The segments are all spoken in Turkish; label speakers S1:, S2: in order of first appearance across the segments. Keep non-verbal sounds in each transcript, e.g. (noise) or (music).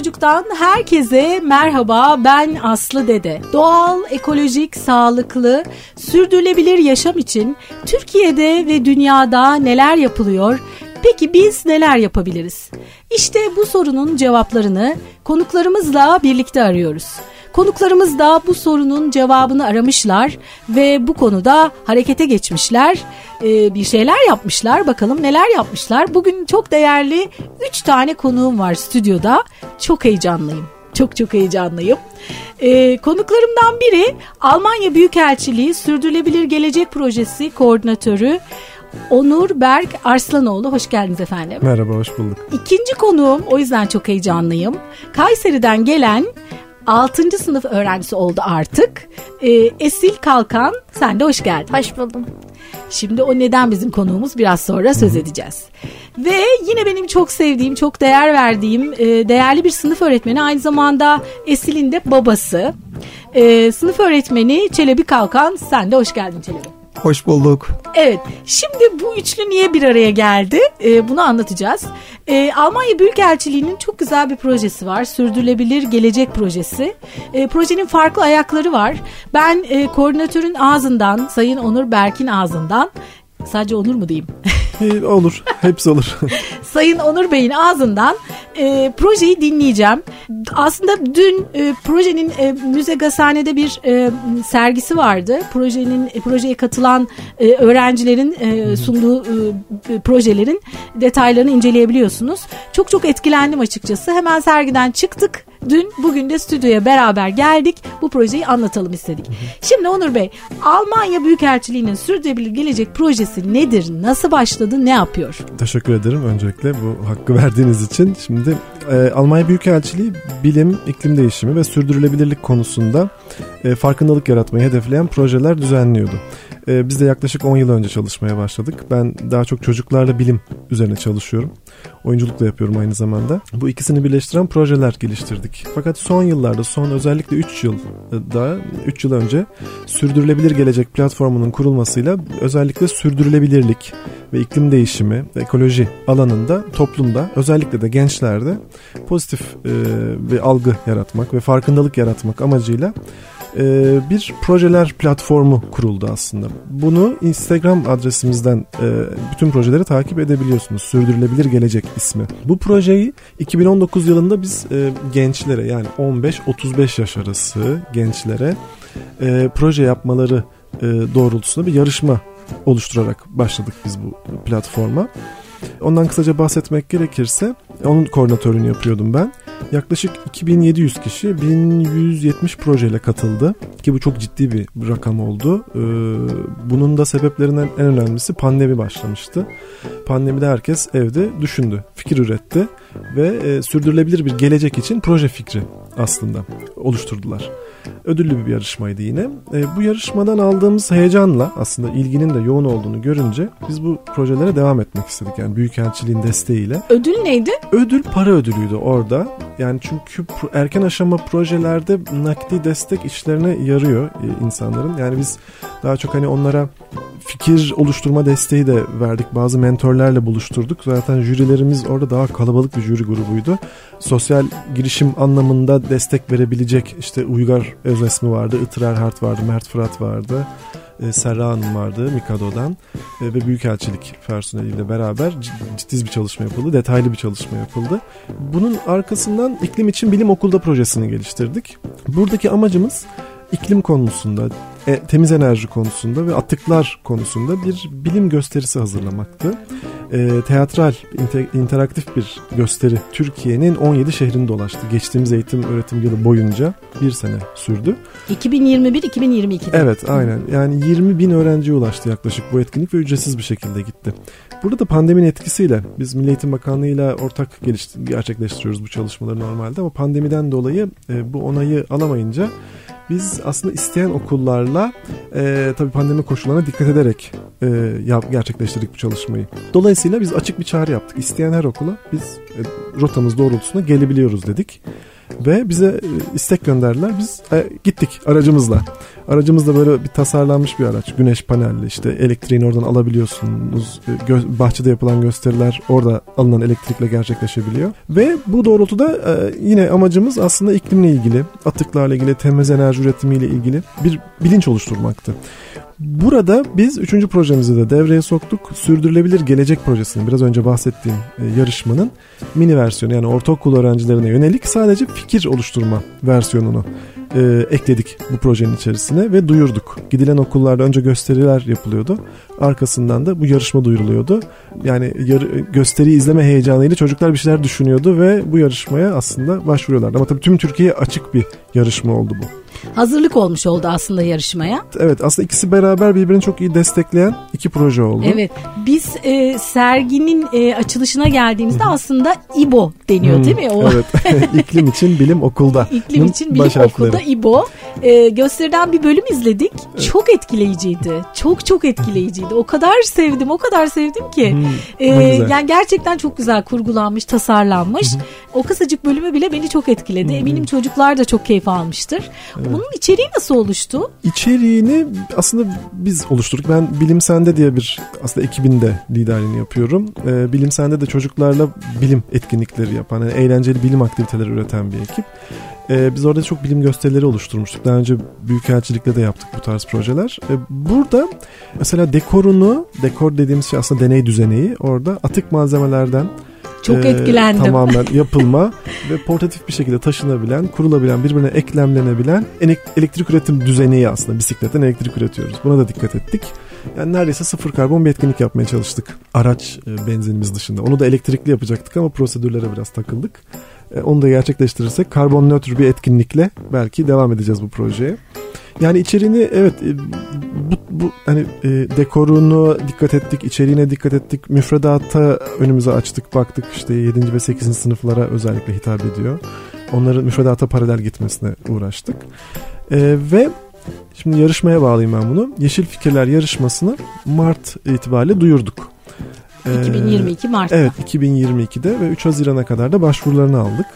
S1: Çocuk'tan herkese merhaba ben Aslı Dede. Doğal, ekolojik, sağlıklı, sürdürülebilir yaşam için Türkiye'de ve dünyada neler yapılıyor? Peki biz neler yapabiliriz? İşte bu sorunun cevaplarını konuklarımızla birlikte arıyoruz. Konuklarımız da bu sorunun cevabını aramışlar ve bu konuda harekete geçmişler. Ee, bir şeyler yapmışlar. Bakalım neler yapmışlar. Bugün çok değerli 3 tane konuğum var stüdyoda. Çok heyecanlıyım. Çok çok heyecanlıyım. Ee, konuklarımdan biri Almanya Büyükelçiliği Sürdürülebilir Gelecek Projesi koordinatörü Onur Berk Arslanoğlu. Hoş geldiniz efendim.
S2: Merhaba, hoş bulduk.
S1: İkinci konuğum, o yüzden çok heyecanlıyım. Kayseri'den gelen 6. sınıf öğrencisi oldu artık. Ee, Esil Kalkan sen de hoş geldin.
S3: Hoş buldum.
S1: Şimdi o neden bizim konuğumuz biraz sonra söz edeceğiz. Ve yine benim çok sevdiğim, çok değer verdiğim e, değerli bir sınıf öğretmeni aynı zamanda Esil'in de babası. E, sınıf öğretmeni Çelebi Kalkan sen de hoş geldin Çelebi.
S2: Hoş bulduk.
S1: Evet, şimdi bu üçlü niye bir araya geldi? Ee, bunu anlatacağız. Ee, Almanya Büyükelçiliği'nin çok güzel bir projesi var. Sürdürülebilir Gelecek Projesi. Ee, projenin farklı ayakları var. Ben e, koordinatörün ağzından, Sayın Onur Berk'in ağzından, sadece Onur mu diyeyim? (laughs)
S2: olur, hepsi olur. (laughs)
S1: Sayın Onur Bey'in ağzından e, projeyi dinleyeceğim. Aslında dün e, projenin e, Müze Gazhane'de bir e, sergisi vardı. Projenin e, projeye katılan e, öğrencilerin e, sunduğu e, projelerin detaylarını inceleyebiliyorsunuz. Çok çok etkilendim açıkçası. Hemen sergiden çıktık. Dün bugün de stüdyoya beraber geldik. Bu projeyi anlatalım istedik. Şimdi Onur Bey, Almanya Büyükelçiliği'nin sürdürülebilir gelecek projesi nedir? Nasıl başladı? Ne yapıyor?
S2: Teşekkür ederim öncelikle bu hakkı (laughs) verdiğiniz için. Şimdi e, Almanya Büyükelçiliği bilim, iklim değişimi ve sürdürülebilirlik konusunda e, farkındalık yaratmayı hedefleyen projeler düzenliyordu. E, biz de yaklaşık 10 yıl önce çalışmaya başladık. Ben daha çok çocuklarla bilim üzerine çalışıyorum. Oyunculuk da yapıyorum aynı zamanda. Bu ikisini birleştiren projeler geliştirdik. Fakat son yıllarda, son özellikle 3 yılda, 3 yıl önce Sürdürülebilir Gelecek platformunun kurulmasıyla özellikle sürdürülebilirlik ve iklim değişimi, ekoloji alanında toplumda özellikle de gençlerde pozitif e, bir algı yaratmak ve farkındalık yaratmak amacıyla e, bir projeler platformu kuruldu aslında. Bunu Instagram adresimizden e, bütün projeleri takip edebiliyorsunuz. Sürdürülebilir Gelecek ismi. Bu projeyi 2019 yılında biz e, gençlere yani 15-35 yaş arası gençlere proje yapmaları doğrultusunda bir yarışma oluşturarak başladık biz bu platforma. Ondan kısaca bahsetmek gerekirse onun koordinatörünü yapıyordum ben. Yaklaşık 2700 kişi 1170 projeyle katıldı ki bu çok ciddi bir rakam oldu. Ee, bunun da sebeplerinden en önemlisi pandemi başlamıştı. Pandemide herkes evde düşündü, fikir üretti ve e, sürdürülebilir bir gelecek için proje fikri aslında oluşturdular. Ödüllü bir yarışmaydı yine. E, bu yarışmadan aldığımız heyecanla aslında ilginin de yoğun olduğunu görünce biz bu projelere devam etmek istedik. Yani Büyükelçiliğin desteğiyle.
S1: Ödül neydi?
S2: Ödül para ödülüydü orada. Yani çünkü erken aşama projelerde nakdi destek işlerine yarıyor e, insanların. Yani biz daha çok hani onlara fikir oluşturma desteği de verdik. Bazı mentorlarla buluşturduk. Zaten jürilerimiz orada daha kalabalık bir jüri grubuydu. Sosyal girişim anlamında destek verebilecek işte Uygar Özesmi vardı, Itır Erhard vardı, Mert Fırat vardı. E, Serra Hanım vardı Mikado'dan e, ve Büyükelçilik personeliyle beraber ciddi bir çalışma yapıldı. Detaylı bir çalışma yapıldı. Bunun arkasından iklim için bilim okulda projesini geliştirdik. Buradaki amacımız iklim konusunda, e, temiz enerji konusunda ve atıklar konusunda bir bilim gösterisi hazırlamaktı. E, teatral, inter, interaktif bir gösteri Türkiye'nin 17 şehrini dolaştı. Geçtiğimiz eğitim öğretim yılı boyunca bir sene sürdü.
S1: 2021-2022'de.
S2: Evet aynen yani 20 bin öğrenciye ulaştı yaklaşık bu etkinlik ve ücretsiz bir şekilde gitti. Burada da pandeminin etkisiyle biz Milli Eğitim Bakanlığı ile ortak gerçekleştiriyoruz bu çalışmaları normalde ama pandemiden dolayı e, bu onayı alamayınca biz aslında isteyen okullarla e, tabii pandemi koşullarına dikkat ederek e, yap, gerçekleştirdik bu çalışmayı. Dolayısıyla biz açık bir çağrı yaptık. İsteyen her okula biz e, rotamız doğrultusunda gelebiliyoruz dedik. Ve bize e, istek gönderdiler. Biz e, gittik aracımızla. Aracımız da böyle bir tasarlanmış bir araç. Güneş panelli işte elektriğini oradan alabiliyorsunuz. Gö- bahçede yapılan gösteriler orada alınan elektrikle gerçekleşebiliyor. Ve bu doğrultuda e, yine amacımız aslında iklimle ilgili, atıklarla ilgili, temiz enerji üretimiyle ilgili bir bilinç oluşturmaktı. Burada biz üçüncü projemizi de devreye soktuk. Sürdürülebilir Gelecek Projesi'nin biraz önce bahsettiğim e, yarışmanın mini versiyonu yani ortaokul öğrencilerine yönelik sadece fikir oluşturma versiyonunu e, ekledik bu projenin içerisine ve duyurduk. Gidilen okullarda önce gösteriler yapılıyordu. Arkasından da bu yarışma duyuruluyordu. Yani yar, gösteriyi izleme heyecanıyla çocuklar bir şeyler düşünüyordu ve bu yarışmaya aslında başvuruyorlardı. Ama tabii tüm Türkiye'ye açık bir yarışma oldu bu
S1: hazırlık olmuş oldu aslında yarışmaya.
S2: Evet aslında ikisi beraber birbirini çok iyi destekleyen iki proje oldu.
S1: Evet biz e, serginin e, açılışına geldiğimizde aslında İBO deniyor hmm, değil mi?
S2: O. Evet (laughs) (laughs) iklim için bilim okulda.
S1: İklim için bilim okulda İBO. E, gösteriden bir bölüm izledik. Evet. Çok etkileyiciydi. Çok çok etkileyiciydi. O kadar sevdim o kadar sevdim ki. Hmm, e, yani gerçekten çok güzel kurgulanmış tasarlanmış. o kısacık bölümü bile beni çok etkiledi. Eminim çocuklar da çok keyif almıştır. Evet. Bunun içeriği nasıl oluştu?
S2: İçeriğini aslında biz oluşturduk. Ben Bilim Sende diye bir aslında ekibinde liderliğini yapıyorum. Ee, Bilim Sende de çocuklarla bilim etkinlikleri yapan, yani eğlenceli bilim aktiviteleri üreten bir ekip. Ee, biz orada çok bilim gösterileri oluşturmuştuk. Daha önce Büyükelçilik'te de yaptık bu tarz projeler. Ee, burada mesela dekorunu, dekor dediğimiz şey aslında deney düzeneği. Orada atık malzemelerden
S1: çok e, etkilendim.
S2: Tamamen (laughs) yapılma ve portatif bir şekilde taşınabilen, kurulabilen, birbirine eklemlenebilen elektrik üretim düzeni aslında bisikletten elektrik üretiyoruz. Buna da dikkat ettik. Yani neredeyse sıfır karbon bir etkinlik yapmaya çalıştık. Araç e, benzinimiz dışında. Onu da elektrikli yapacaktık ama prosedürlere biraz takıldık. E, onu da gerçekleştirirsek karbon nötr bir etkinlikle belki devam edeceğiz bu projeye. Yani içeriğini evet e, bu, bu hani e, dekorunu dikkat ettik, içeriğine dikkat ettik. Müfredata önümüze açtık, baktık işte 7. ve 8. sınıflara özellikle hitap ediyor. Onların müfredata paralel gitmesine uğraştık. E, ve şimdi yarışmaya bağlayayım ben bunu. Yeşil Fikirler yarışmasını Mart itibariyle duyurduk.
S1: 2022 ee, Mart'ta.
S2: Evet 2022'de ve 3 Haziran'a kadar da başvurularını aldık.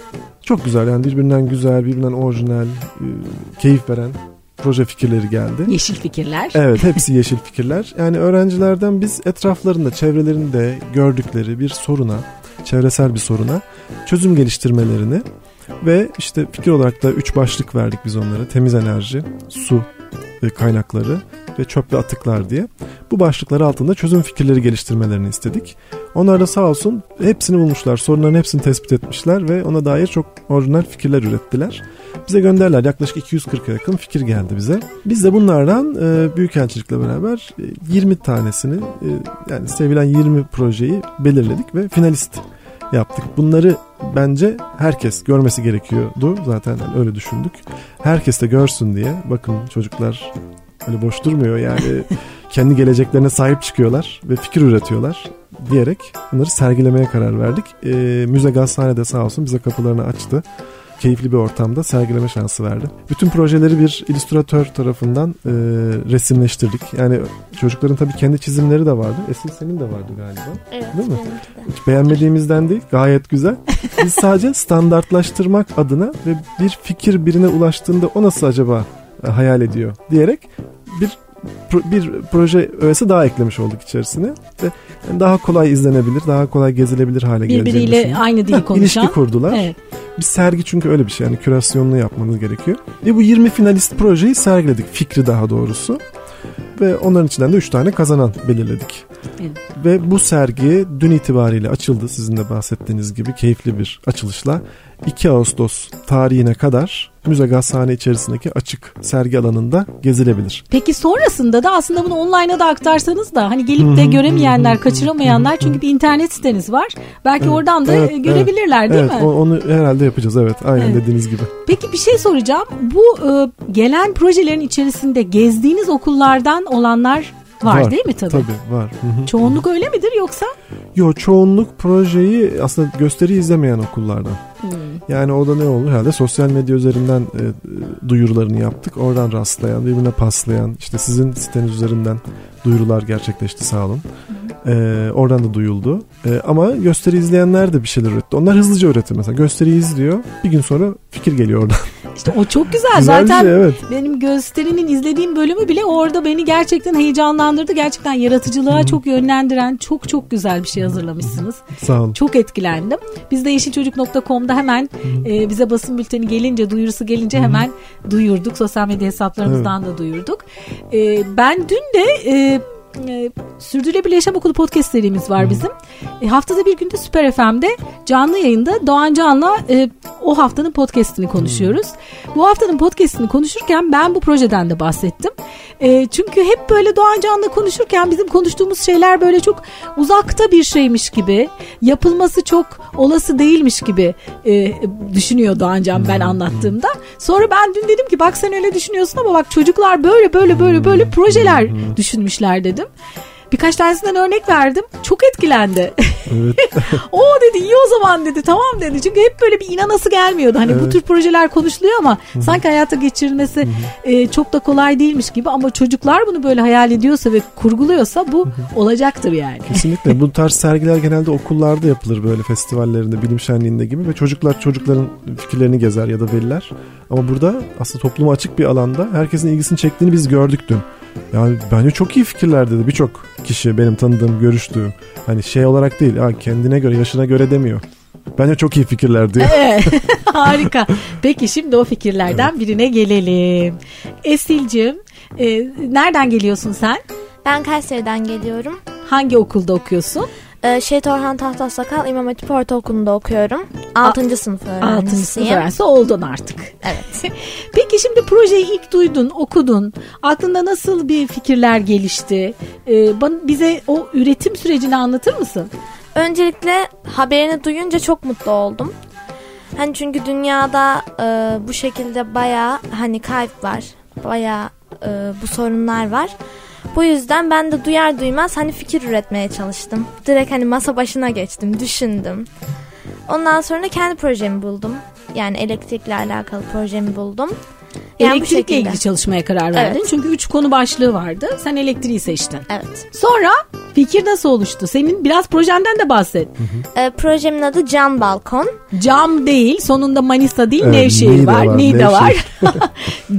S2: Çok güzel yani birbirinden güzel, birbirinden orijinal, e, keyif veren proje fikirleri geldi.
S1: Yeşil fikirler.
S2: Evet hepsi yeşil fikirler. Yani öğrencilerden biz etraflarında, çevrelerinde gördükleri bir soruna, çevresel bir soruna çözüm geliştirmelerini ve işte fikir olarak da üç başlık verdik biz onlara. Temiz enerji, su kaynakları ve çöp ve atıklar diye. Bu başlıklar altında çözüm fikirleri geliştirmelerini istedik. Onlar da sağ olsun hepsini bulmuşlar. Sorunların hepsini tespit etmişler ve ona dair çok orijinal fikirler ürettiler. Bize gönderler. Yaklaşık 240'a yakın fikir geldi bize. Biz de bunlardan e, Büyükelçilikle beraber e, 20 tanesini e, yani sevilen 20 projeyi belirledik ve finalist yaptık. Bunları bence herkes görmesi gerekiyordu. Zaten yani öyle düşündük. Herkes de görsün diye. Bakın çocuklar öyle boş durmuyor yani. (laughs) kendi geleceklerine sahip çıkıyorlar ve fikir üretiyorlar diyerek bunları sergilemeye karar verdik. E, Müze Gazhane de sağ olsun bize kapılarını açtı keyifli bir ortamda sergileme şansı verdi. Bütün projeleri bir illüstratör tarafından e, resimleştirdik. Yani çocukların tabii kendi çizimleri de vardı. Esin senin de vardı galiba.
S3: Evet.
S2: Değil mi? Hiç beğenmediğimizden değil. Gayet güzel. Biz (laughs) sadece standartlaştırmak adına ve bir fikir birine ulaştığında o nasıl acaba e, hayal ediyor diyerek bir bir proje öğesi daha eklemiş olduk içerisine ve daha kolay izlenebilir, daha kolay gezilebilir hale gelecek.
S1: Birbiriyle aynı dil konuşan.
S2: İlişki kurdular. Evet. Bir sergi çünkü öyle bir şey yani kürasyonunu yapmanız gerekiyor. Ve bu 20 finalist projeyi sergiledik. Fikri daha doğrusu. Ve onların içinden de 3 tane kazanan belirledik. Evet. Ve bu sergi dün itibariyle açıldı sizin de bahsettiğiniz gibi keyifli bir açılışla. 2 Ağustos tarihine kadar müze gazhane içerisindeki açık sergi alanında gezilebilir.
S1: Peki sonrasında da aslında bunu online'a da aktarsanız da hani gelip de göremeyenler, kaçıramayanlar çünkü bir internet siteniz var. Belki evet, oradan da evet, görebilirler
S2: evet,
S1: değil
S2: evet,
S1: mi?
S2: Onu herhalde yapacağız evet aynen evet. dediğiniz gibi.
S1: Peki bir şey soracağım. Bu e, gelen projelerin içerisinde gezdiğiniz okullardan olanlar Var, var değil mi tabii?
S2: Tabii var. Hı-hı.
S1: Çoğunluk öyle midir yoksa?
S2: Yok çoğunluk projeyi aslında gösteri izlemeyen okullardan. Hmm. Yani o da ne olur herhalde sosyal medya üzerinden e, duyurularını yaptık. Oradan rastlayan, birbirine paslayan, işte sizin siteniz üzerinden duyurular gerçekleşti sağ olun. Ee, oradan da duyuldu. Ee, ama gösteri izleyenler de bir şeyler üretti. Onlar hızlıca üretti mesela. Gösteriyi izliyor. Bir gün sonra fikir geliyor oradan. (laughs)
S1: İşte o çok güzel.
S2: Güzel
S1: Zaten
S2: şey, evet.
S1: benim gösterinin izlediğim bölümü bile orada beni gerçekten heyecanlandırdı. Gerçekten yaratıcılığa çok yönlendiren çok çok güzel bir şey hazırlamışsınız.
S2: Sağ olun.
S1: Çok etkilendim. Biz de yeşilçocuk.com'da hemen e, bize basın bülteni gelince, duyurusu gelince hemen duyurduk. Sosyal medya hesaplarımızdan da duyurduk. E, ben dün de e, e, Sürdürülebilir Yaşam Okulu podcast serimiz var bizim. E, haftada bir günde Süper FM'de canlı yayında Doğan Can'la e, o haftanın podcastini konuşuyoruz. Bu haftanın podcastini konuşurken ben bu projeden de bahsettim. E, çünkü hep böyle Doğan Can'la konuşurken bizim konuştuğumuz şeyler böyle çok uzakta bir şeymiş gibi, yapılması çok olası değilmiş gibi e, düşünüyor Doğan Can ben anlattığımda. Sonra ben dün dedim ki bak sen öyle düşünüyorsun ama bak çocuklar böyle böyle böyle böyle projeler düşünmüşler dedim. Birkaç tanesinden örnek verdim. Çok etkilendi.
S2: Evet. (laughs)
S1: o dedi iyi o zaman dedi tamam dedi. Çünkü hep böyle bir inanası gelmiyordu. Hani bu
S2: Evet.
S1: tür projeler konuşuluyor ama sanki hayata geçirilmesi e, çok da kolay değilmiş gibi. Ama çocuklar bunu böyle hayal ediyorsa ve kurguluyorsa bu olacaktır yani.
S2: Kesinlikle. Bu tarz sergiler genelde okullarda yapılır böyle festivallerinde, bilim şenliğinde gibi ve çocuklar çocukların fikirlerini gezer ya da veliler. Ama burada aslında topluma açık bir alanda herkesin ilgisini çektiğini biz gördük dün. Yani bence çok iyi fikirler dedi birçok kişi benim tanıdığım, görüştüğüm. Hani şey olarak değil, ha kendine göre, yaşına göre demiyor. Bence çok iyi fikirler diyor. (laughs)
S1: Evet, (laughs) harika. Peki şimdi o fikirlerden birine gelelim. Esil'cim e, nereden geliyorsun sen?
S3: Ben Kayseri'den geliyorum.
S1: Hangi okulda okuyorsun?
S3: Ee, Şehit Orhan Tahtasakal İmam Hatip Ortaokulu'nda okuyorum. 6. sınıf öğrencisiyim.
S1: Altıncı sınıf öğrencisi oldun artık.
S3: Evet. (laughs)
S1: Peki şimdi projeyi ilk duydun, okudun. Aklında nasıl bir fikirler gelişti? Ee, bana, bize o üretim sürecini anlatır mısın?
S3: Öncelikle haberini duyunca çok mutlu oldum. Hani çünkü dünyada e, bu şekilde baya hani kayıp var. Baya e, bu sorunlar var. Bu yüzden ben de duyar duymaz hani fikir üretmeye çalıştım. Direkt hani masa başına geçtim, düşündüm. Ondan sonra kendi projemi buldum. Yani elektrikle alakalı projemi buldum. Yani bu
S1: Elektrikle
S3: şekilde.
S1: ilgili çalışmaya karar verdin.
S3: Evet.
S1: Çünkü üç konu başlığı vardı. Sen elektriği seçtin.
S3: Evet.
S1: Sonra fikir nasıl oluştu? Senin biraz projenden de bahset.
S3: E, projemin adı Can Balkon.
S1: Cam değil, sonunda Manisa değil,
S2: Evet,
S1: Nevşehir
S2: Niğde
S1: var,
S2: var,
S1: Niğde var.
S2: Nevşehir.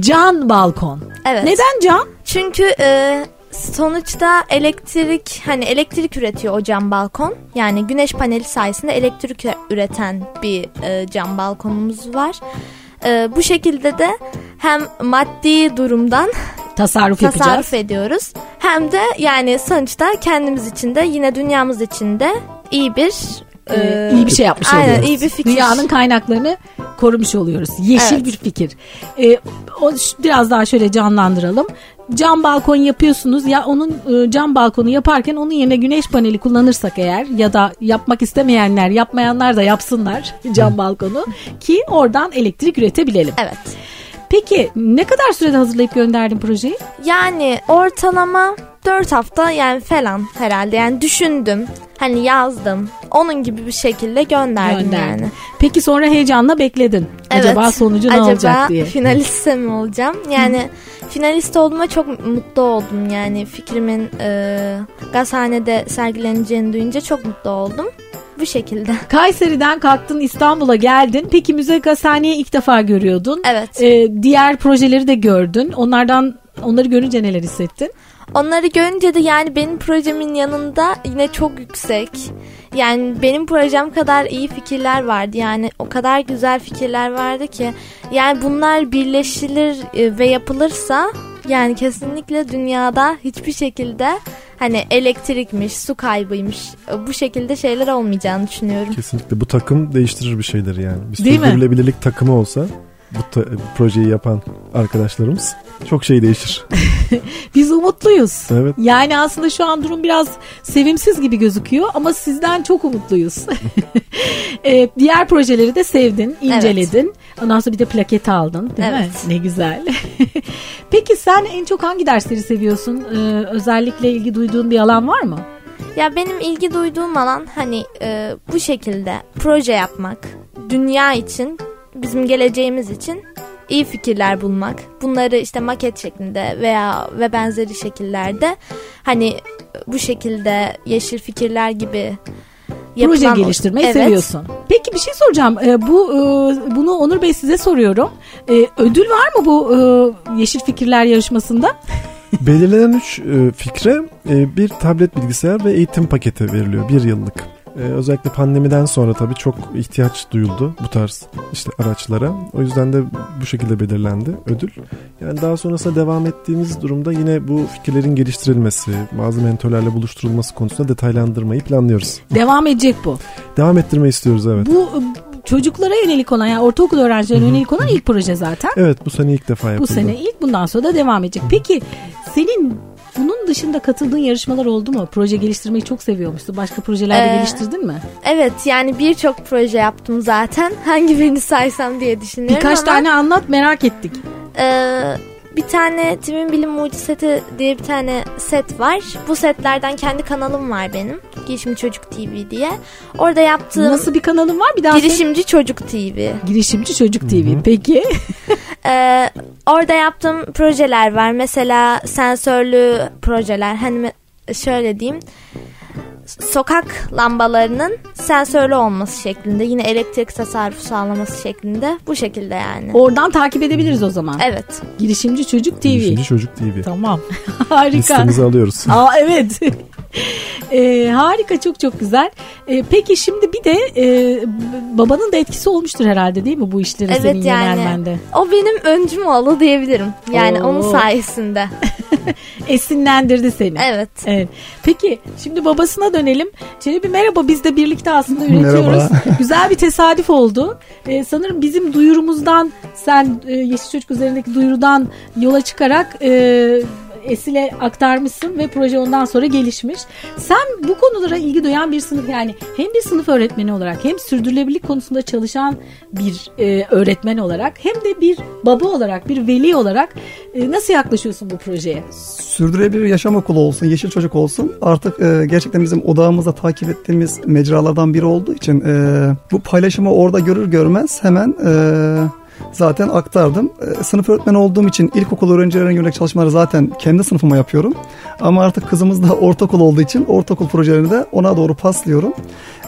S2: (laughs)
S1: Can balkon.
S3: Evet.
S1: Neden cam?
S3: Çünkü e, sonuçta elektrik hani elektrik üretiyor o cam balkon. Yani güneş paneli sayesinde elektrik üreten bir e, cam balkonumuz var. E, bu şekilde de hem maddi durumdan
S1: Tasarruf yapacağız.
S3: tasarruf ediyoruz. Hem de yani sonuçta kendimiz için de yine dünyamız için de iyi bir
S1: Ee, iyi bir şey yapmış
S3: aynen,
S1: oluyoruz.
S3: iyi bir fikir.
S1: Dünyanın kaynaklarını korumuş oluyoruz. Yeşil
S3: Evet.
S1: bir fikir. Ee, o biraz daha şöyle canlandıralım. Cam balkon yapıyorsunuz ya onun e, cam balkonu yaparken onun yerine güneş paneli kullanırsak eğer ya da yapmak istemeyenler yapmayanlar da yapsınlar (laughs) cam balkonu ki oradan elektrik üretebilelim.
S3: Evet.
S1: Peki ne kadar sürede hazırlayıp gönderdin projeyi?
S3: Yani ortalama 4 hafta yani falan herhalde yani düşündüm. Hani yazdım. Onun gibi bir şekilde gönderdim
S1: Gönderdin.
S3: yani.
S1: Peki sonra heyecanla bekledin. Acaba sonucu ne
S3: Acaba
S1: olacak diye.
S3: finaliste mi olacağım? Yani finalist olduğuma çok mutlu oldum. Yani fikrimin e, gazhanede sergileneceğini duyunca çok mutlu oldum. Bu şekilde. (laughs)
S1: Kayseri'den kalktın İstanbul'a geldin. Peki Müze Gazhane'yi ilk defa görüyordun.
S3: Evet.
S1: Ee, diğer projeleri de gördün. Onlardan onları görünce neler hissettin?
S3: Onları görünce de yani benim projemin yanında yine çok yüksek. Yani benim projem kadar iyi fikirler vardı. Yani o kadar güzel fikirler vardı ki. Yani bunlar birleşilir e, ve yapılırsa yani kesinlikle dünyada hiçbir şekilde hani elektrikmiş, su kaybıymış e, bu şekilde şeyler olmayacağını düşünüyorum.
S2: Kesinlikle bu takım değiştirir bir şeyler yani. Bir
S1: Değil mi?
S2: sürdürülebilirlik takımı olsa bu, ta- bu projeyi yapan arkadaşlarımız çok şey değişir. (laughs)
S1: Biz umutluyuz.
S2: Evet.
S1: Yani aslında şu an durum biraz sevimsiz gibi gözüküyor ama sizden çok umutluyuz. Ee, (laughs) diğer projeleri de sevdin, inceledin. Ondan sonra bir de plaket aldın değil mi?
S3: Evet.
S1: Ne güzel. (laughs) Peki sen en çok hangi dersleri seviyorsun? Ee, özellikle ilgi duyduğun bir alan var mı?
S3: Ya benim ilgi duyduğum alan hani e, bu şekilde proje yapmak, dünya için, bizim geleceğimiz için iyi fikirler bulmak. Bunları işte maket şeklinde veya ve benzeri şekillerde hani bu şekilde yeşil fikirler gibi
S1: Proje geliştirmeyi
S3: Evet.
S1: seviyorsun. Peki bir şey soracağım. Ee, bu e, bunu Onur Bey size soruyorum. Ee, ödül var mı bu e, Yeşil Fikirler yarışmasında? (laughs)
S2: Belirlenen üç e, fikre e, bir tablet bilgisayar ve eğitim paketi veriliyor bir yıllık. E, özellikle pandemiden sonra tabii çok ihtiyaç duyuldu bu tarz işte araçlara. O yüzden de bu şekilde belirlendi ödül. Yani daha sonrasında devam ettiğimiz durumda yine bu fikirlerin geliştirilmesi, bazı mentorlarla buluşturulması konusunda detaylandırmayı planlıyoruz.
S1: Devam edecek bu.
S2: Devam ettirmeyi istiyoruz evet.
S1: Bu e, çocuklara yönelik olan yani ortaokul öğrencilerine yönelik olan ilk proje zaten.
S2: Evet bu sene ilk defa
S1: Bu
S2: yapıldı.
S1: sene ilk bundan sonra da devam edecek. Peki senin bunun dışında katıldığın yarışmalar oldu mu? Proje geliştirmeyi çok seviyormuşsun. Başka projelerde
S3: Ee,
S1: geliştirdin mi?
S3: Evet yani birçok proje yaptım zaten. (laughs) Hangi birini saysam diye düşünüyorum
S1: Birkaç
S3: ama,
S1: tane anlat merak ettik.
S3: e, bir tane Timin Bilim Mucizesi diye bir tane set var. Bu setlerden kendi kanalım var benim. Girişimci Çocuk TV diye. Orada yaptığım
S1: Nasıl bir kanalın var? Bir daha söyle.
S3: Girişimci Çocuk TV.
S1: Girişimci Çocuk TV. Peki. (laughs)
S3: Ee, orada yaptığım projeler var. Mesela sensörlü projeler. Hani şöyle diyeyim. Sokak lambalarının sensörlü olması şeklinde. Yine elektrik tasarrufu sağlaması şeklinde. Bu şekilde yani.
S1: Oradan takip edebiliriz o zaman.
S3: Evet.
S1: Girişimci Çocuk TV.
S2: Girişimci Çocuk TV.
S1: Tamam. (laughs) Harika.
S2: Listemizi alıyoruz. (laughs)
S1: Aa evet. (laughs) Ee, harika çok çok güzel. Ee, peki şimdi bir de e, babanın da etkisi olmuştur herhalde değil mi bu işlere
S3: Evet,
S1: senin
S3: yani.
S1: yönelmende?
S3: O benim öncüm oğlu diyebilirim. Yani
S1: Oo.
S3: onun sayesinde.
S1: Esinlendirdi seni.
S3: Evet.
S1: Evet. Peki şimdi babasına dönelim. Çelebi merhaba biz de birlikte aslında üretiyoruz.
S4: Merhaba. (laughs)
S1: Güzel bir tesadüf oldu. Ee, sanırım bizim duyurumuzdan sen e, Yeşil Çocuk üzerindeki duyurudan yola çıkarak e, Esil'e aktarmışsın ve proje ondan sonra gelişmiş. Sen bu konulara ilgi duyan bir sınıf yani hem bir sınıf öğretmeni olarak hem sürdürülebilirlik konusunda çalışan bir e, öğretmen olarak hem de bir baba olarak bir veli olarak e, nasıl yaklaşıyorsun bu projeye?
S4: Sürdürülebilir yaşam okulu olsun, yeşil çocuk olsun artık e, gerçekten bizim odağımızda takip ettiğimiz mecralardan biri olduğu için e, bu paylaşımı orada görür görmez hemen e, zaten aktardım. E, sınıf öğretmeni olduğum için ilkokul öğrencilerine yönelik çalışmaları zaten kendi sınıfıma yapıyorum. Ama artık kızımız da (laughs) ortaokul olduğu için ortaokul projelerini de ona doğru paslıyorum.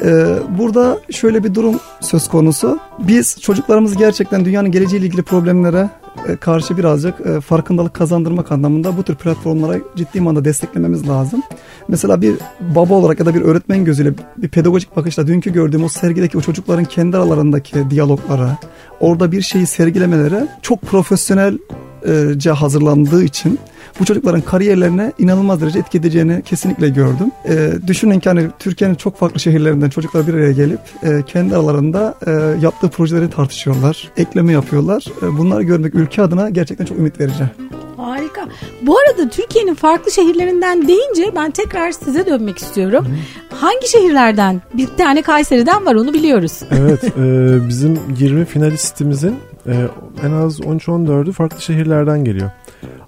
S4: E, burada şöyle bir durum söz konusu. Biz çocuklarımız gerçekten dünyanın geleceğiyle ilgili problemlere e, karşı birazcık e, farkındalık kazandırmak anlamında bu tür platformlara ciddi manada desteklememiz lazım. Mesela bir baba olarak ya da bir öğretmen gözüyle bir pedagojik bakışla dünkü gördüğüm o sergideki o çocukların kendi aralarındaki diyaloglara, orada bir şeyi sergilemeleri çok profesyonelce hazırlandığı için bu çocukların kariyerlerine inanılmaz derece etki edeceğini kesinlikle gördüm. E, düşünün ki hani Türkiye'nin çok farklı şehirlerinden çocuklar bir araya gelip e, kendi aralarında e, yaptığı projeleri tartışıyorlar, ekleme yapıyorlar. E, bunları görmek ülke adına gerçekten çok ümit verici.
S1: Harika. Bu arada Türkiye'nin farklı şehirlerinden deyince ben tekrar size dönmek istiyorum. Hangi şehirlerden? Bir tane Kayseri'den var onu biliyoruz.
S2: Evet (laughs) e, bizim 20 finalistimizin e, en az 13-14'ü farklı şehirlerden geliyor.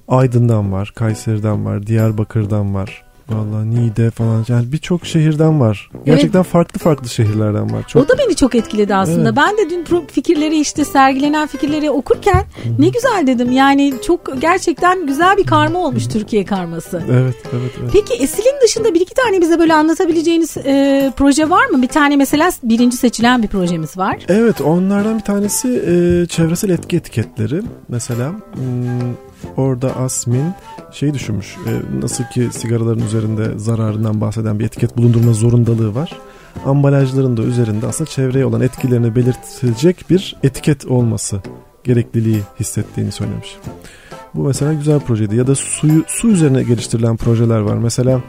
S2: Aydın'dan var, Kayseri'den var, Diyarbakır'dan var. Vallahi Niğde falan yani birçok şehirden var. Gerçekten farklı farklı şehirlerden var. Çok
S1: O da beni çok etkiledi aslında.
S2: Evet.
S1: Ben de dün fikirleri işte sergilenen fikirleri okurken ne güzel dedim. Yani çok gerçekten güzel bir karma olmuş Türkiye karması.
S2: Evet, evet, evet.
S1: Peki Esil'in dışında bir iki tane bize böyle anlatabileceğiniz e, proje var mı? Bir tane mesela birinci seçilen bir projemiz var.
S2: Evet onlardan bir tanesi e, çevresel etki etiketleri. Mesela hmm, orada Asmin şey düşünmüş. e, nasıl ki sigaraların üzerinde zararından bahseden bir etiket bulundurma zorundalığı var. Ambalajların da üzerinde aslında çevreye olan etkilerini belirtilecek bir etiket olması gerekliliği hissettiğini söylemiş. Bu mesela güzel projeydi. Ya da suyu su üzerine geliştirilen projeler var. Mesela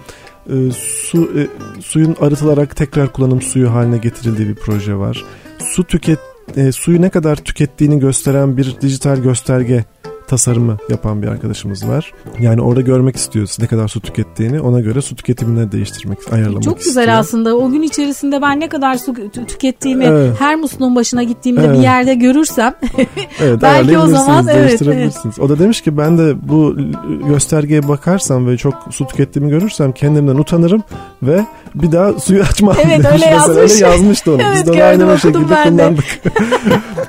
S2: e, su e, suyun arıtılarak tekrar kullanım suyu haline getirildiği bir proje var. Su tüket e, suyu ne kadar tükettiğini gösteren bir dijital gösterge tasarımı yapan bir arkadaşımız var. Yani orada görmek istiyoruz ne kadar su tükettiğini ona göre su tüketimini değiştirmek, ayarlamak
S1: Çok güzel
S2: istiyor.
S1: aslında. O gün içerisinde ben ne kadar su tü- tükettiğimi
S2: Evet.
S1: her musluğun başına gittiğimde
S2: Evet.
S1: bir yerde görürsem (laughs)
S2: Evet, (laughs)
S1: Belki o zaman, evet,
S2: değiştirebilirsiniz. O da demiş ki ben de bu göstergeye bakarsam ve çok su tükettiğimi görürsem kendimden utanırım ve bir daha suyu açmam.
S1: Evet,
S2: demiş.
S1: öyle
S2: Mesela
S1: yazmış.
S2: Öyle yazmıştı onu.
S1: Evet,
S2: Biz de onu aynen o şekilde kullandık.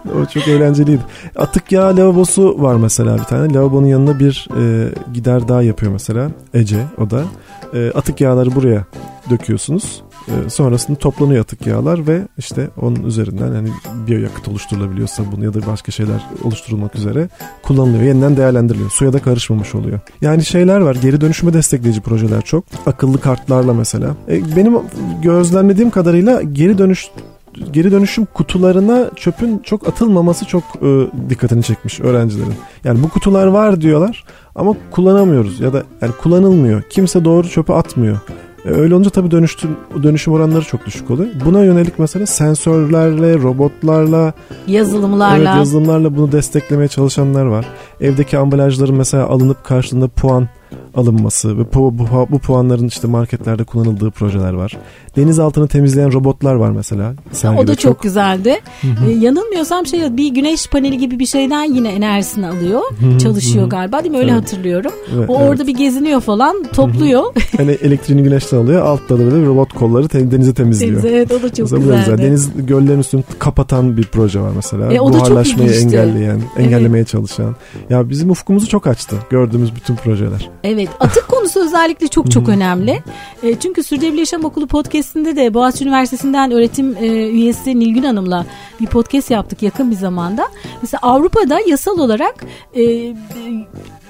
S2: (laughs) o çok eğlenceliydi. Atık yağ lavabosu var mesela bir tane. Lavabonun yanına bir e, gider daha yapıyor mesela. Ece o da. E, atık yağları buraya döküyorsunuz. E, sonrasında toplanıyor atık yağlar ve işte onun üzerinden hani biyoyakıt oluşturulabiliyorsa bunu ya da başka şeyler oluşturulmak üzere kullanılıyor. Yeniden değerlendiriliyor. Suya da karışmamış oluyor. Yani şeyler var. Geri dönüşümü destekleyici projeler çok. Akıllı kartlarla mesela. E, benim gözlemlediğim kadarıyla geri dönüş geri dönüşüm kutularına çöpün çok atılmaması çok e, dikkatini çekmiş öğrencilerin. Yani bu kutular var diyorlar ama kullanamıyoruz ya da yani kullanılmıyor. Kimse doğru çöpe atmıyor. E, öyle olunca tabii dönüştüm, dönüşüm oranları çok düşük oluyor. Buna yönelik mesela sensörlerle, robotlarla,
S1: yazılımlarla,
S2: evet, yazılımlarla bunu desteklemeye çalışanlar var. Evdeki ambalajların mesela alınıp karşılığında puan alınması ve bu, bu, bu puanların işte marketlerde kullanıldığı projeler var. Deniz altını temizleyen robotlar var mesela.
S1: O da çok, çok güzeldi. Ee, yanılmıyorsam şey bir güneş paneli gibi bir şeyden yine enerjisini alıyor. çalışıyor galiba değil mi? Öyle evet. hatırlıyorum. Evet, o evet. orada bir geziniyor falan topluyor. (laughs)
S2: hani elektriğini güneşten alıyor. Altta da böyle robot kolları te- denizi temizliyor.
S1: Deniz, evet o da çok mesela güzeldi.
S2: Deniz göllerin üstünü kapatan bir proje var mesela. E, o Buharlaşmayı engelleyen, engellemeye evet. çalışan. Ya bizim ufkumuzu çok açtı gördüğümüz bütün projeler.
S1: Evet atık konusu özellikle çok çok önemli. E, çünkü Sürdürülebilir Yaşam Okulu podcastinde de Boğaziçi Üniversitesi'nden öğretim e, üyesi Nilgün Hanım'la bir podcast yaptık yakın bir zamanda. Mesela Avrupa'da yasal olarak e,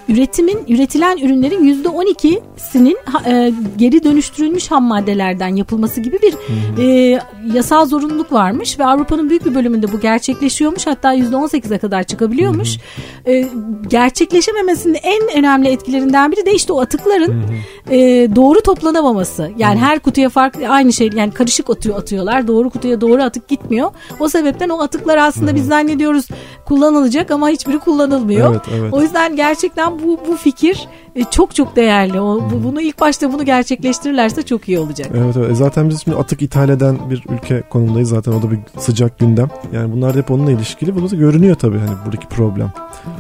S1: üretimin üretilen ürünlerin yüzde on ikisinin e, geri dönüştürülmüş ham maddelerden yapılması gibi bir e, yasal zorunluluk varmış ve Avrupa'nın büyük bir bölümünde bu gerçekleşiyormuş hatta yüzde on sekize kadar çıkabiliyormuş. E, gerçekleşememesinin en önemli etkilerinden biri de işte o atıkların e, doğru toplanamaması. Yani her kutuya farklı aynı şey yani karışık atıyor atıyorlar. Doğru kutuya doğru atık gitmiyor. O sebepten o atıklar aslında biz zannediyoruz kullanılacak ama hiçbiri kullanılmıyor. Evet, evet. O yüzden gerçekten bu bu fikir e, çok çok değerli. O bu, bunu ilk başta bunu gerçekleştirirlerse çok iyi olacak.
S2: Evet, evet. E, zaten biz şimdi atık ithal eden bir ülke konumdayız. Zaten o da bir sıcak gündem. Yani bunlar hep onunla ilişkili. Bu da görünüyor tabii hani buradaki problem.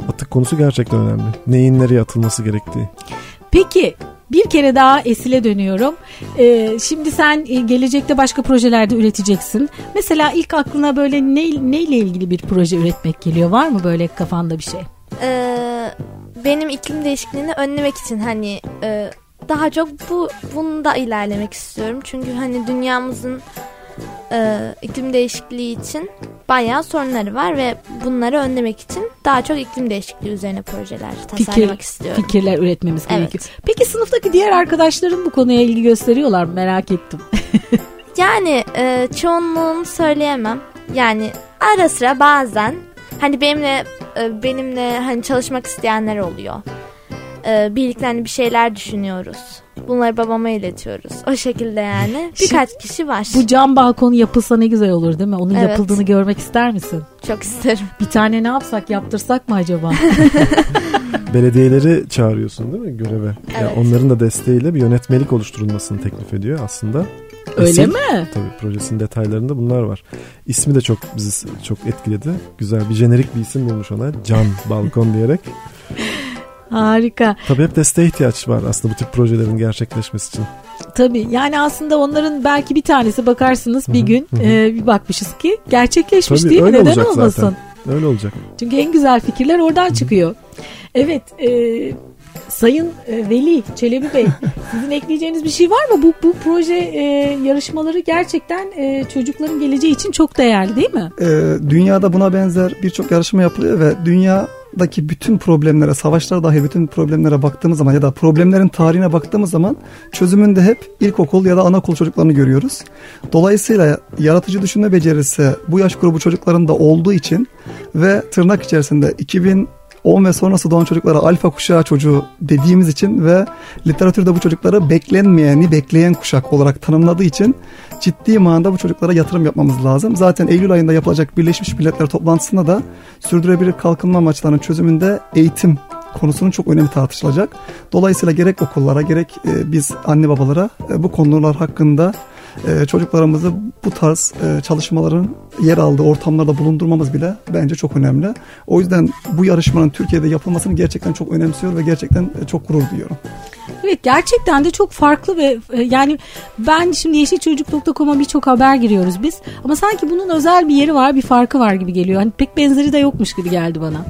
S2: Atık konusu gerçekten önemli. Neyin nereye atılması gerektiği.
S1: Peki bir kere daha Esil'e dönüyorum. Ee, şimdi sen e, gelecekte başka projelerde üreteceksin. Mesela ilk aklına böyle ne, neyle ilgili bir proje üretmek geliyor? Var mı böyle kafanda bir şey?
S3: Ee, benim iklim değişikliğini önlemek için hani e, daha çok bu bunda ilerlemek istiyorum. Çünkü hani dünyamızın e, iklim değişikliği için bayağı sorunları var ve bunları önlemek için daha çok iklim değişikliği üzerine projeler tasarlamak Fikir, istiyorum.
S1: Fikirler üretmemiz evet. gerekiyor. Peki sınıftaki diğer arkadaşların bu konuya ilgi gösteriyorlar mı? Merak ettim.
S3: yani e, çoğunluğunu söyleyemem. Yani ara sıra bazen hani benimle e, benimle hani çalışmak isteyenler oluyor. E, birlikte hani bir şeyler düşünüyoruz. Bunları babama iletiyoruz. O şekilde yani. (laughs) Birkaç Şimdi, kişi var.
S1: Bu cam balkonu yapılsa ne güzel olur değil mi? Onun evet. yapıldığını görmek ister misin?
S3: Çok isterim.
S1: Bir tane ne yapsak yaptırsak mı acaba? (laughs) (laughs)
S2: Belediyeleri çağırıyorsun değil mi göreve? Evet. Yani onların da desteğiyle bir yönetmelik oluşturulmasını teklif ediyor aslında.
S1: Öyle Esil, mi?
S2: Tabii projesinin detaylarında bunlar var. İsmi de çok bizi çok etkiledi. Güzel bir jenerik bir isim bulmuş ona. Can Balkon (laughs) diyerek.
S1: Harika.
S2: Tabii hep desteğe ihtiyaç var aslında bu tip projelerin gerçekleşmesi için.
S1: Tabii yani aslında onların belki bir tanesi bakarsınız bir gün e, bir bakmışız ki gerçekleşmiş Tabii, değil mi? Neden olmasın? Zaten.
S2: Öyle olacak.
S1: Çünkü en güzel fikirler oradan çıkıyor. Evet e, Sayın e, Veli Çelebi Bey (laughs) sizin ekleyeceğiniz bir şey var mı? Bu, bu proje e, yarışmaları gerçekten e, çocukların geleceği için çok değerli değil mi?
S4: E, dünyada buna benzer birçok yarışma yapılıyor ve dünya daki bütün problemlere, savaşlara dahi bütün problemlere baktığımız zaman ya da problemlerin tarihine baktığımız zaman çözümünde hep ilkokul ya da anaokul çocuklarını görüyoruz. Dolayısıyla yaratıcı düşünme becerisi bu yaş grubu çocuklarında olduğu için ve tırnak içerisinde 2000 10 ve sonrası doğan çocuklara alfa kuşağı çocuğu dediğimiz için ve literatürde bu çocukları beklenmeyeni bekleyen kuşak olarak tanımladığı için ciddi manada bu çocuklara yatırım yapmamız lazım. Zaten Eylül ayında yapılacak Birleşmiş Milletler toplantısında da sürdürülebilir kalkınma amaçlarının çözümünde eğitim konusunun çok önemli tartışılacak. Dolayısıyla gerek okullara gerek e, biz anne babalara e, bu konular hakkında e, çocuklarımızı bu tarz e, çalışmaların yer aldığı ortamlarda bulundurmamız bile bence çok önemli. O yüzden bu yarışmanın Türkiye'de yapılmasını gerçekten çok önemsiyor ve gerçekten e, çok gurur duyuyorum.
S1: Evet gerçekten de çok farklı ve e, yani ben şimdi yeşilçocuk.com'a birçok haber giriyoruz biz ama sanki bunun özel bir yeri var bir farkı var gibi geliyor. Hani pek benzeri de yokmuş gibi geldi bana.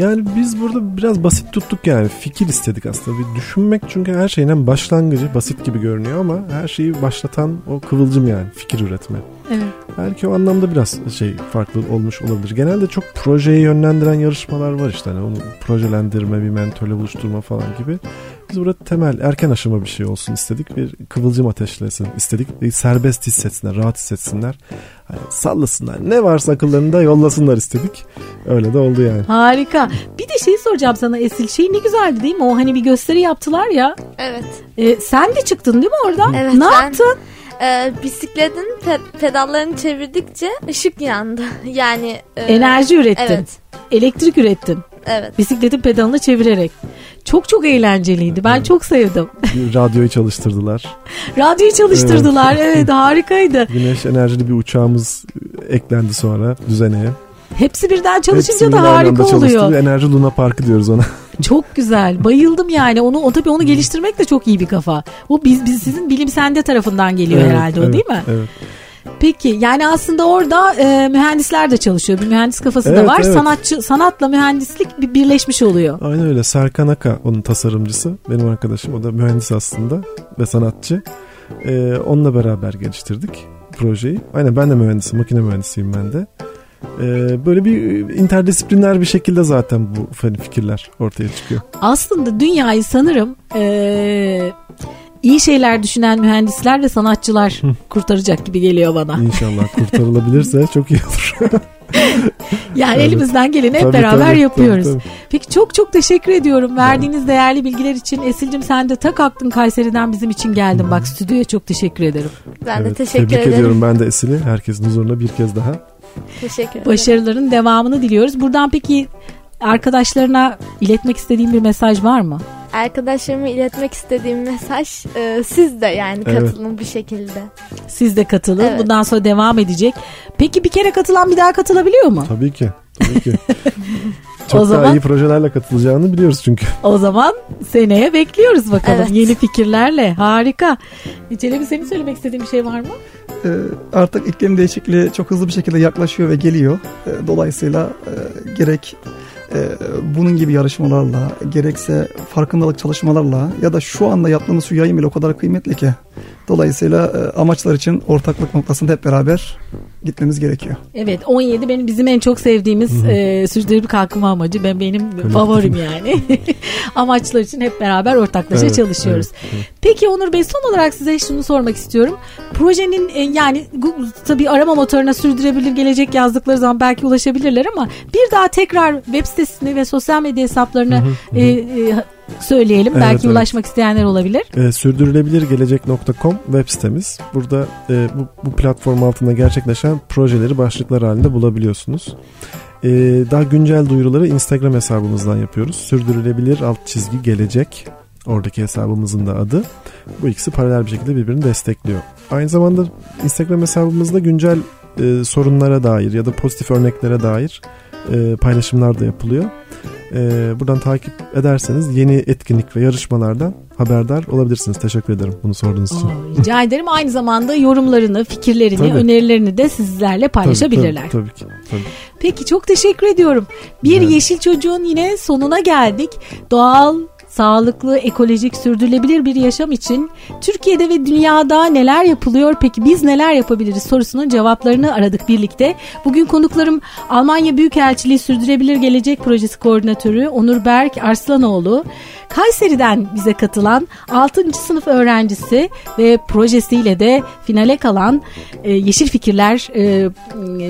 S2: Yani biz burada biraz basit tuttuk yani fikir istedik aslında bir düşünmek çünkü her şeyin en başlangıcı basit gibi görünüyor ama her şeyi başlatan o kıvılcım yani fikir üretme.
S1: Evet.
S2: Belki o anlamda biraz şey farklı olmuş olabilir. Genelde çok projeyi yönlendiren yarışmalar var işte hani onu projelendirme, bir mentörle buluşturma falan gibi. Biz burada temel erken aşama bir şey olsun istedik. Bir kıvılcım ateşlesin istedik. Serbest hissetsinler, rahat hissetsinler. Hani sallasınlar. Ne varsa akıllarında yollasınlar istedik. Öyle de oldu yani.
S1: Harika. Bir de şey soracağım sana Esil. Şey ne güzeldi değil mi? O hani bir gösteri yaptılar ya.
S3: Evet.
S1: E, sen de çıktın değil mi oradan?
S3: Evet,
S1: ne
S3: ben-
S1: yaptın?
S3: Ee, bisikletin pe- pedallarını çevirdikçe ışık yandı. (laughs) Yani e,
S1: Enerji ürettin.
S3: Evet.
S1: Elektrik ürettin.
S3: Evet.
S1: Bisikletin pedalını çevirerek. Çok çok eğlenceliydi. Ben çok sevdim.
S2: Radyoyu çalıştırdılar. (laughs)
S1: Radyoyu çalıştırdılar. Evet, harikaydı.
S2: Güneş enerjili bir uçağımız eklendi sonra düzeneye.
S1: Hepsi birden çalışınca
S2: Hepsi
S1: da harika oluyor.
S2: Enerji Luna Parkı diyoruz ona. (laughs)
S1: Çok güzel. Bayıldım yani. Onu o tabii onu geliştirmek de çok iyi bir kafa. O biz biz sizin bilim sende tarafından geliyor
S2: Evet,
S1: herhalde o
S2: evet,
S1: değil mi?
S2: Evet.
S1: Peki yani aslında orada e, mühendisler de çalışıyor. Bir mühendis kafası da
S2: Evet,
S1: var.
S2: evet.
S1: Sanatçı sanatla mühendislik bir birleşmiş oluyor.
S2: Aynen öyle. Serkan Aka onun tasarımcısı. Benim arkadaşım. O da mühendis aslında ve sanatçı. Ee, onunla beraber geliştirdik projeyi. Aynen ben de mühendisim. Makine mühendisiyim ben de. Ee, böyle bir interdisipliner bir şekilde zaten bu hani fikirler ortaya çıkıyor.
S1: Aslında dünyayı sanırım e, iyi şeyler düşünen mühendisler ve sanatçılar kurtaracak gibi geliyor bana.
S2: İnşallah kurtarılabilirse (laughs) çok iyi olur.
S1: Yani
S2: Evet.
S1: elimizden geleni hep
S2: Tabii,
S1: beraber
S2: tabii,
S1: yapıyoruz.
S2: tabii, tabii.
S1: Peki çok çok teşekkür ediyorum verdiğiniz değerli bilgiler için. Esil'cim sen de tak aklın Kayseri'den bizim için geldin. Bak stüdyoya çok teşekkür ederim.
S3: Ben de
S2: Evet,
S3: teşekkür
S2: tebrik
S3: ederim.
S2: ediyorum ben de Esil'i. Herkesin huzuruna bir kez daha.
S3: Teşekkür ederim.
S1: Başarıların devamını diliyoruz. Buradan peki arkadaşlarına iletmek istediğin bir mesaj var mı?
S3: Arkadaşlarıma iletmek istediğim mesaj e, siz de yani
S2: Evet.
S3: katılın bir şekilde.
S1: Siz de katılın.
S3: Evet.
S1: Bundan sonra devam edecek. Peki bir kere katılan bir daha katılabiliyor mu?
S2: Tabii ki. Tabii ki. (laughs) Çok
S1: O
S2: daha
S1: zaman-
S2: iyi projelerle katılacağını biliyoruz çünkü.
S1: O zaman seneye bekliyoruz bakalım
S3: Evet.
S1: yeni fikirlerle. Harika. Celebi senin söylemek istediğin bir şey var mı?
S4: Ee, artık iklim değişikliği çok hızlı bir şekilde yaklaşıyor ve geliyor. Ee, dolayısıyla e, gerek e, bunun gibi yarışmalarla gerekse farkındalık çalışmalarla ya da şu anda yaptığımız şu yayın bile o kadar kıymetli ki. Dolayısıyla e, amaçlar için ortaklık noktasında hep beraber gitmemiz gerekiyor.
S1: Evet 17 benim bizim en çok sevdiğimiz e, sürdürülebilir kalkınma amacı. Ben benim favorim yani. (laughs) Amaçlar için hep beraber ortaklaşa
S2: Evet,
S1: çalışıyoruz.
S2: evet, evet.
S1: Peki Onur Bey son olarak size şunu sormak istiyorum. Projenin e, yani Google, tabii arama motoruna sürdürebilir gelecek yazdıkları zaman belki ulaşabilirler ama bir daha tekrar web sitesini ve sosyal medya hesaplarını e, e, söyleyelim.
S2: Evet,
S1: belki
S2: evet.
S1: ulaşmak isteyenler olabilir.
S2: E, sürdürülebilirgelecek.com web sitemiz. Burada e, bu, bu platform altında gerçekleşen projeleri başlıklar halinde bulabiliyorsunuz. E, daha güncel duyuruları Instagram hesabımızdan yapıyoruz. Sürdürülebilir alt çizgi gelecek. Oradaki hesabımızın da adı. Bu ikisi paralel bir şekilde birbirini destekliyor. Aynı zamanda Instagram hesabımızda güncel e, sorunlara dair ya da pozitif örneklere dair e, paylaşımlar da yapılıyor. E, buradan takip ederseniz yeni etkinlik ve yarışmalardan haberdar olabilirsiniz. Teşekkür ederim bunu sorduğunuz için.
S1: Aa, rica ederim. Aynı zamanda yorumlarını, fikirlerini,
S2: Tabii.
S1: önerilerini de sizlerle
S2: Tabii,
S1: paylaşabilirler.
S2: Tabii, tabii ki. Tabii.
S1: Peki çok teşekkür ediyorum. Bir
S2: Evet.
S1: Yeşil Çocuğun yine sonuna geldik. Doğal, sağlıklı, ekolojik, sürdürülebilir bir yaşam için Türkiye'de ve dünyada neler yapılıyor peki biz neler yapabiliriz sorusunun cevaplarını aradık birlikte. Bugün konuklarım Almanya Büyükelçiliği Sürdürülebilir Gelecek Projesi Koordinatörü Onur Berk Arslanoğlu, Kayseri'den bize katılan 6. sınıf öğrencisi ve projesiyle de finale kalan e, Yeşil Fikirler e,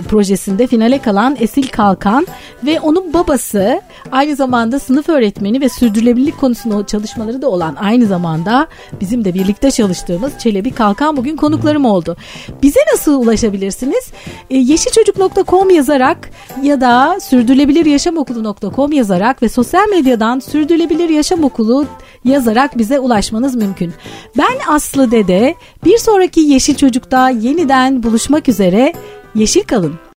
S1: projesinde finale kalan Esil Kalkan ve onun babası aynı zamanda sınıf öğretmeni ve sürdürülebilirlik konusunda çalışmaları da olan aynı zamanda bizim de birlikte çalıştığımız Çelebi Kalkan bugün konuklarım oldu. Bize nasıl ulaşabilirsiniz? E, yeşilçocuk.com yazarak ya da sürdürülebiliryaşamokulu.com yazarak ve sosyal medyadan sürdürülebilir yaşam okulu yazarak bize ulaşmanız mümkün. Ben Aslı Dede bir sonraki Yeşil Çocuk'ta yeniden buluşmak üzere. Yeşil kalın.